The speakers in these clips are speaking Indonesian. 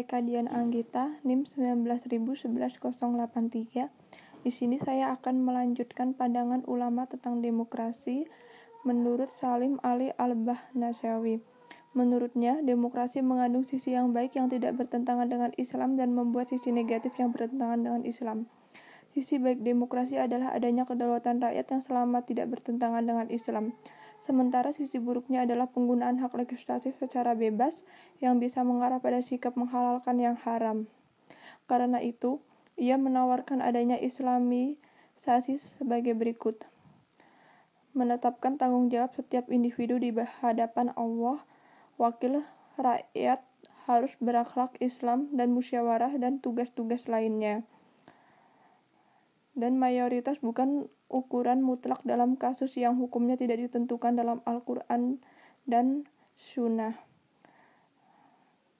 Reka Dian Anggita, NIM 1911083. Di sini saya akan melanjutkan pandangan ulama tentang demokrasi menurut Salim Ali Al-Bahnasyawi. Menurutnya, demokrasi mengandung sisi yang baik yang tidak bertentangan dengan Islam dan membuat sisi negatif yang bertentangan dengan Islam. Sisi baik demokrasi adalah adanya kedaulatan rakyat yang selama tidak bertentangan dengan Islam. Sementara sisi buruknya adalah penggunaan hak legislatif secara bebas yang bisa mengarah pada sikap menghalalkan yang haram. Karena itu, ia menawarkan adanya islamisasi sebagai berikut. Menetapkan tanggung jawab setiap individu di hadapan Allah, wakil rakyat harus berakhlak Islam dan musyawarah dan tugas-tugas lainnya dan mayoritas bukan ukuran mutlak dalam kasus yang hukumnya tidak ditentukan dalam Al-Quran dan Sunnah.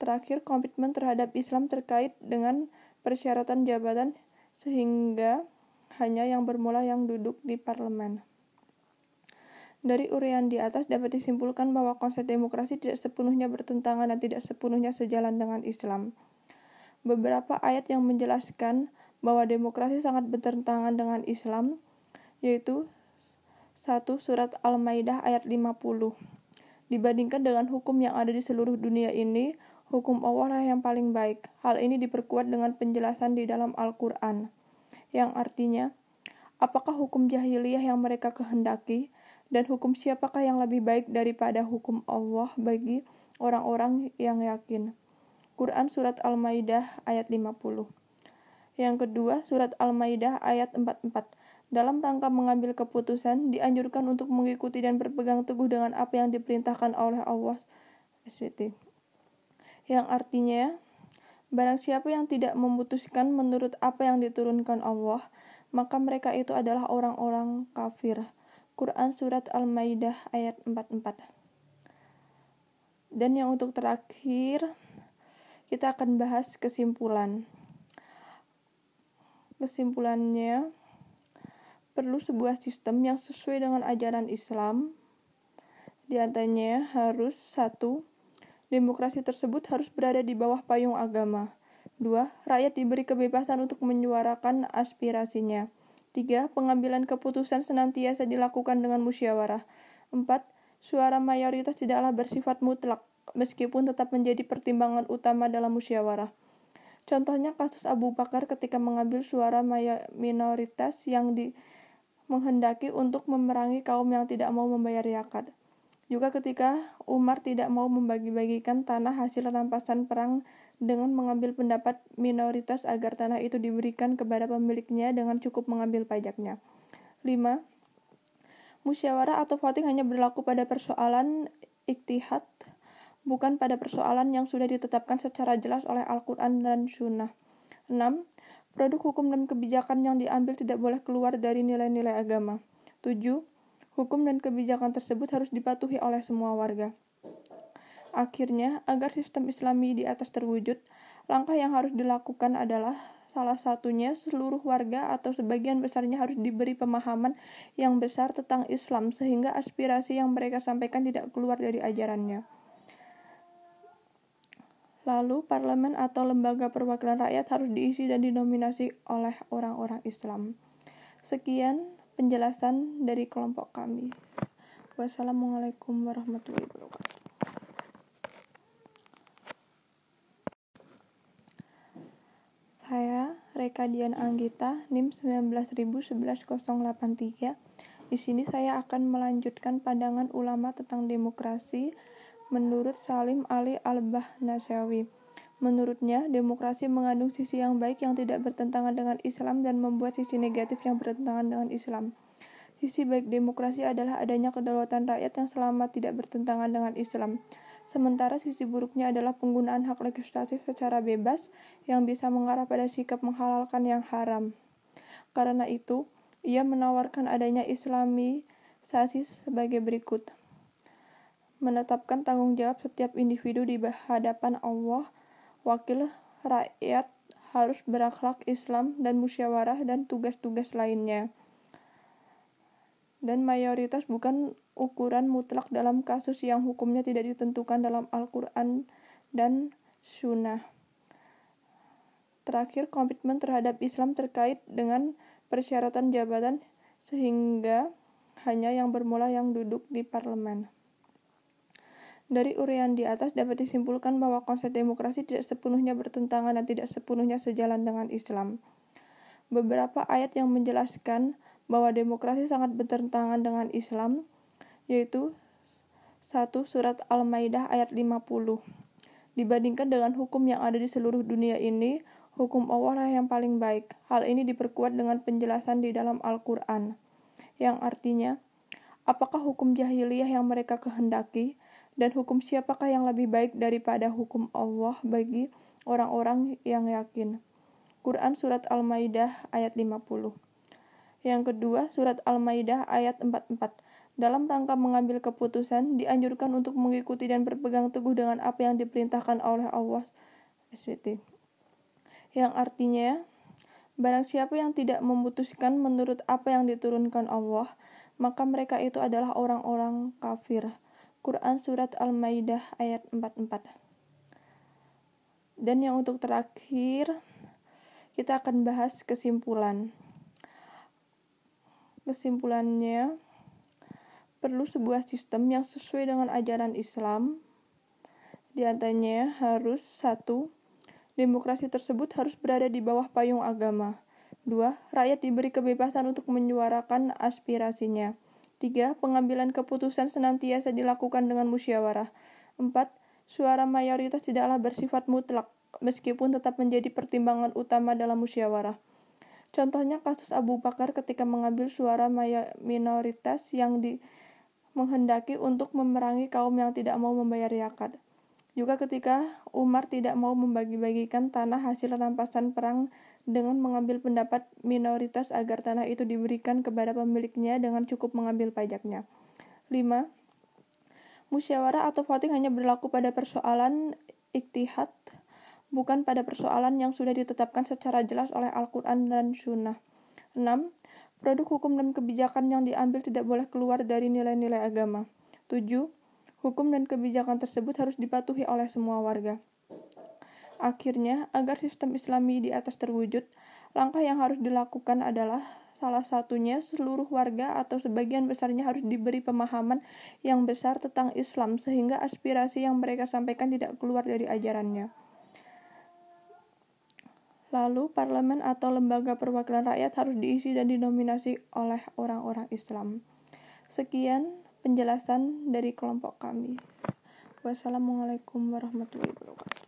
Terakhir, komitmen terhadap Islam terkait dengan persyaratan jabatan sehingga hanya yang bermula yang duduk di parlemen. Dari urian di atas dapat disimpulkan bahwa konsep demokrasi tidak sepenuhnya bertentangan dan tidak sepenuhnya sejalan dengan Islam. Beberapa ayat yang menjelaskan bahwa demokrasi sangat bertentangan dengan Islam, yaitu satu surat Al-Maidah ayat 50. Dibandingkan dengan hukum yang ada di seluruh dunia ini, hukum Allah lah yang paling baik. Hal ini diperkuat dengan penjelasan di dalam Al-Quran, yang artinya, apakah hukum jahiliyah yang mereka kehendaki, dan hukum siapakah yang lebih baik daripada hukum Allah bagi orang-orang yang yakin. Quran Surat Al-Maidah ayat 50 yang kedua, surat Al-Maidah ayat 44. Dalam rangka mengambil keputusan, dianjurkan untuk mengikuti dan berpegang teguh dengan apa yang diperintahkan oleh Allah. SWT. Yang artinya, barang siapa yang tidak memutuskan menurut apa yang diturunkan Allah, maka mereka itu adalah orang-orang kafir. Quran Surat Al-Maidah ayat 44. Dan yang untuk terakhir, kita akan bahas kesimpulan. Kesimpulannya, perlu sebuah sistem yang sesuai dengan ajaran Islam. Di antaranya harus satu, demokrasi tersebut harus berada di bawah payung agama. Dua, rakyat diberi kebebasan untuk menyuarakan aspirasinya. Tiga, pengambilan keputusan senantiasa dilakukan dengan musyawarah. Empat, suara mayoritas tidaklah bersifat mutlak, meskipun tetap menjadi pertimbangan utama dalam musyawarah. Contohnya kasus Abu Bakar ketika mengambil suara minoritas yang di menghendaki untuk memerangi kaum yang tidak mau membayar zakat. Juga ketika Umar tidak mau membagi-bagikan tanah hasil rampasan perang dengan mengambil pendapat minoritas agar tanah itu diberikan kepada pemiliknya dengan cukup mengambil pajaknya. 5. Musyawarah atau voting hanya berlaku pada persoalan iktihad bukan pada persoalan yang sudah ditetapkan secara jelas oleh Al-Quran dan Sunnah. 6. Produk hukum dan kebijakan yang diambil tidak boleh keluar dari nilai-nilai agama. 7. Hukum dan kebijakan tersebut harus dipatuhi oleh semua warga. Akhirnya, agar sistem islami di atas terwujud, langkah yang harus dilakukan adalah salah satunya seluruh warga atau sebagian besarnya harus diberi pemahaman yang besar tentang Islam sehingga aspirasi yang mereka sampaikan tidak keluar dari ajarannya. Lalu, parlemen atau lembaga perwakilan rakyat harus diisi dan dinominasi oleh orang-orang Islam. Sekian penjelasan dari kelompok kami. Wassalamualaikum warahmatullahi wabarakatuh. Saya Reka Dian Anggita, NIM 1911083. Di sini saya akan melanjutkan pandangan ulama tentang demokrasi menurut Salim Ali Al-Bahnasyawi. Menurutnya, demokrasi mengandung sisi yang baik yang tidak bertentangan dengan Islam dan membuat sisi negatif yang bertentangan dengan Islam. Sisi baik demokrasi adalah adanya kedaulatan rakyat yang selama tidak bertentangan dengan Islam. Sementara sisi buruknya adalah penggunaan hak legislatif secara bebas yang bisa mengarah pada sikap menghalalkan yang haram. Karena itu, ia menawarkan adanya islamisasi sebagai berikut menetapkan tanggung jawab setiap individu di hadapan Allah, wakil rakyat harus berakhlak Islam dan musyawarah dan tugas-tugas lainnya. Dan mayoritas bukan ukuran mutlak dalam kasus yang hukumnya tidak ditentukan dalam Al-Quran dan Sunnah. terakhir, komitmen terhadap Islam terkait dengan persyaratan jabatan sehingga hanya yang bermula yang duduk di parlemen. Dari urian di atas dapat disimpulkan bahwa konsep demokrasi tidak sepenuhnya bertentangan dan tidak sepenuhnya sejalan dengan Islam. Beberapa ayat yang menjelaskan bahwa demokrasi sangat bertentangan dengan Islam, yaitu 1 Surat Al-Maidah ayat 50. Dibandingkan dengan hukum yang ada di seluruh dunia ini, hukum Allah lah yang paling baik. Hal ini diperkuat dengan penjelasan di dalam Al-Quran, yang artinya, apakah hukum jahiliyah yang mereka kehendaki, dan hukum siapakah yang lebih baik daripada hukum Allah bagi orang-orang yang yakin. Quran Surat Al-Maidah ayat 50 Yang kedua, Surat Al-Maidah ayat 44 dalam rangka mengambil keputusan, dianjurkan untuk mengikuti dan berpegang teguh dengan apa yang diperintahkan oleh Allah SWT. Yang artinya, barang siapa yang tidak memutuskan menurut apa yang diturunkan Allah, maka mereka itu adalah orang-orang kafir. Quran Surat Al-Maidah ayat 44 Dan yang untuk terakhir, kita akan bahas kesimpulan. Kesimpulannya, perlu sebuah sistem yang sesuai dengan ajaran Islam. Di antaranya harus satu, demokrasi tersebut harus berada di bawah payung agama. Dua, rakyat diberi kebebasan untuk menyuarakan aspirasinya. Tiga, pengambilan keputusan senantiasa dilakukan dengan musyawarah. Empat, suara mayoritas tidaklah bersifat mutlak, meskipun tetap menjadi pertimbangan utama dalam musyawarah. Contohnya kasus Abu Bakar ketika mengambil suara minoritas yang di menghendaki untuk memerangi kaum yang tidak mau membayar zakat. Juga ketika Umar tidak mau membagi-bagikan tanah hasil rampasan perang dengan mengambil pendapat minoritas agar tanah itu diberikan kepada pemiliknya dengan cukup mengambil pajaknya. 5. Musyawarah atau voting hanya berlaku pada persoalan iktihad, bukan pada persoalan yang sudah ditetapkan secara jelas oleh Al-Quran dan Sunnah. 6. Produk hukum dan kebijakan yang diambil tidak boleh keluar dari nilai-nilai agama. 7. Hukum dan kebijakan tersebut harus dipatuhi oleh semua warga. Akhirnya, agar sistem Islami di atas terwujud, langkah yang harus dilakukan adalah salah satunya seluruh warga atau sebagian besarnya harus diberi pemahaman yang besar tentang Islam sehingga aspirasi yang mereka sampaikan tidak keluar dari ajarannya. Lalu, parlemen atau lembaga perwakilan rakyat harus diisi dan dinominasi oleh orang-orang Islam. Sekian penjelasan dari kelompok kami. Wassalamualaikum warahmatullahi wabarakatuh.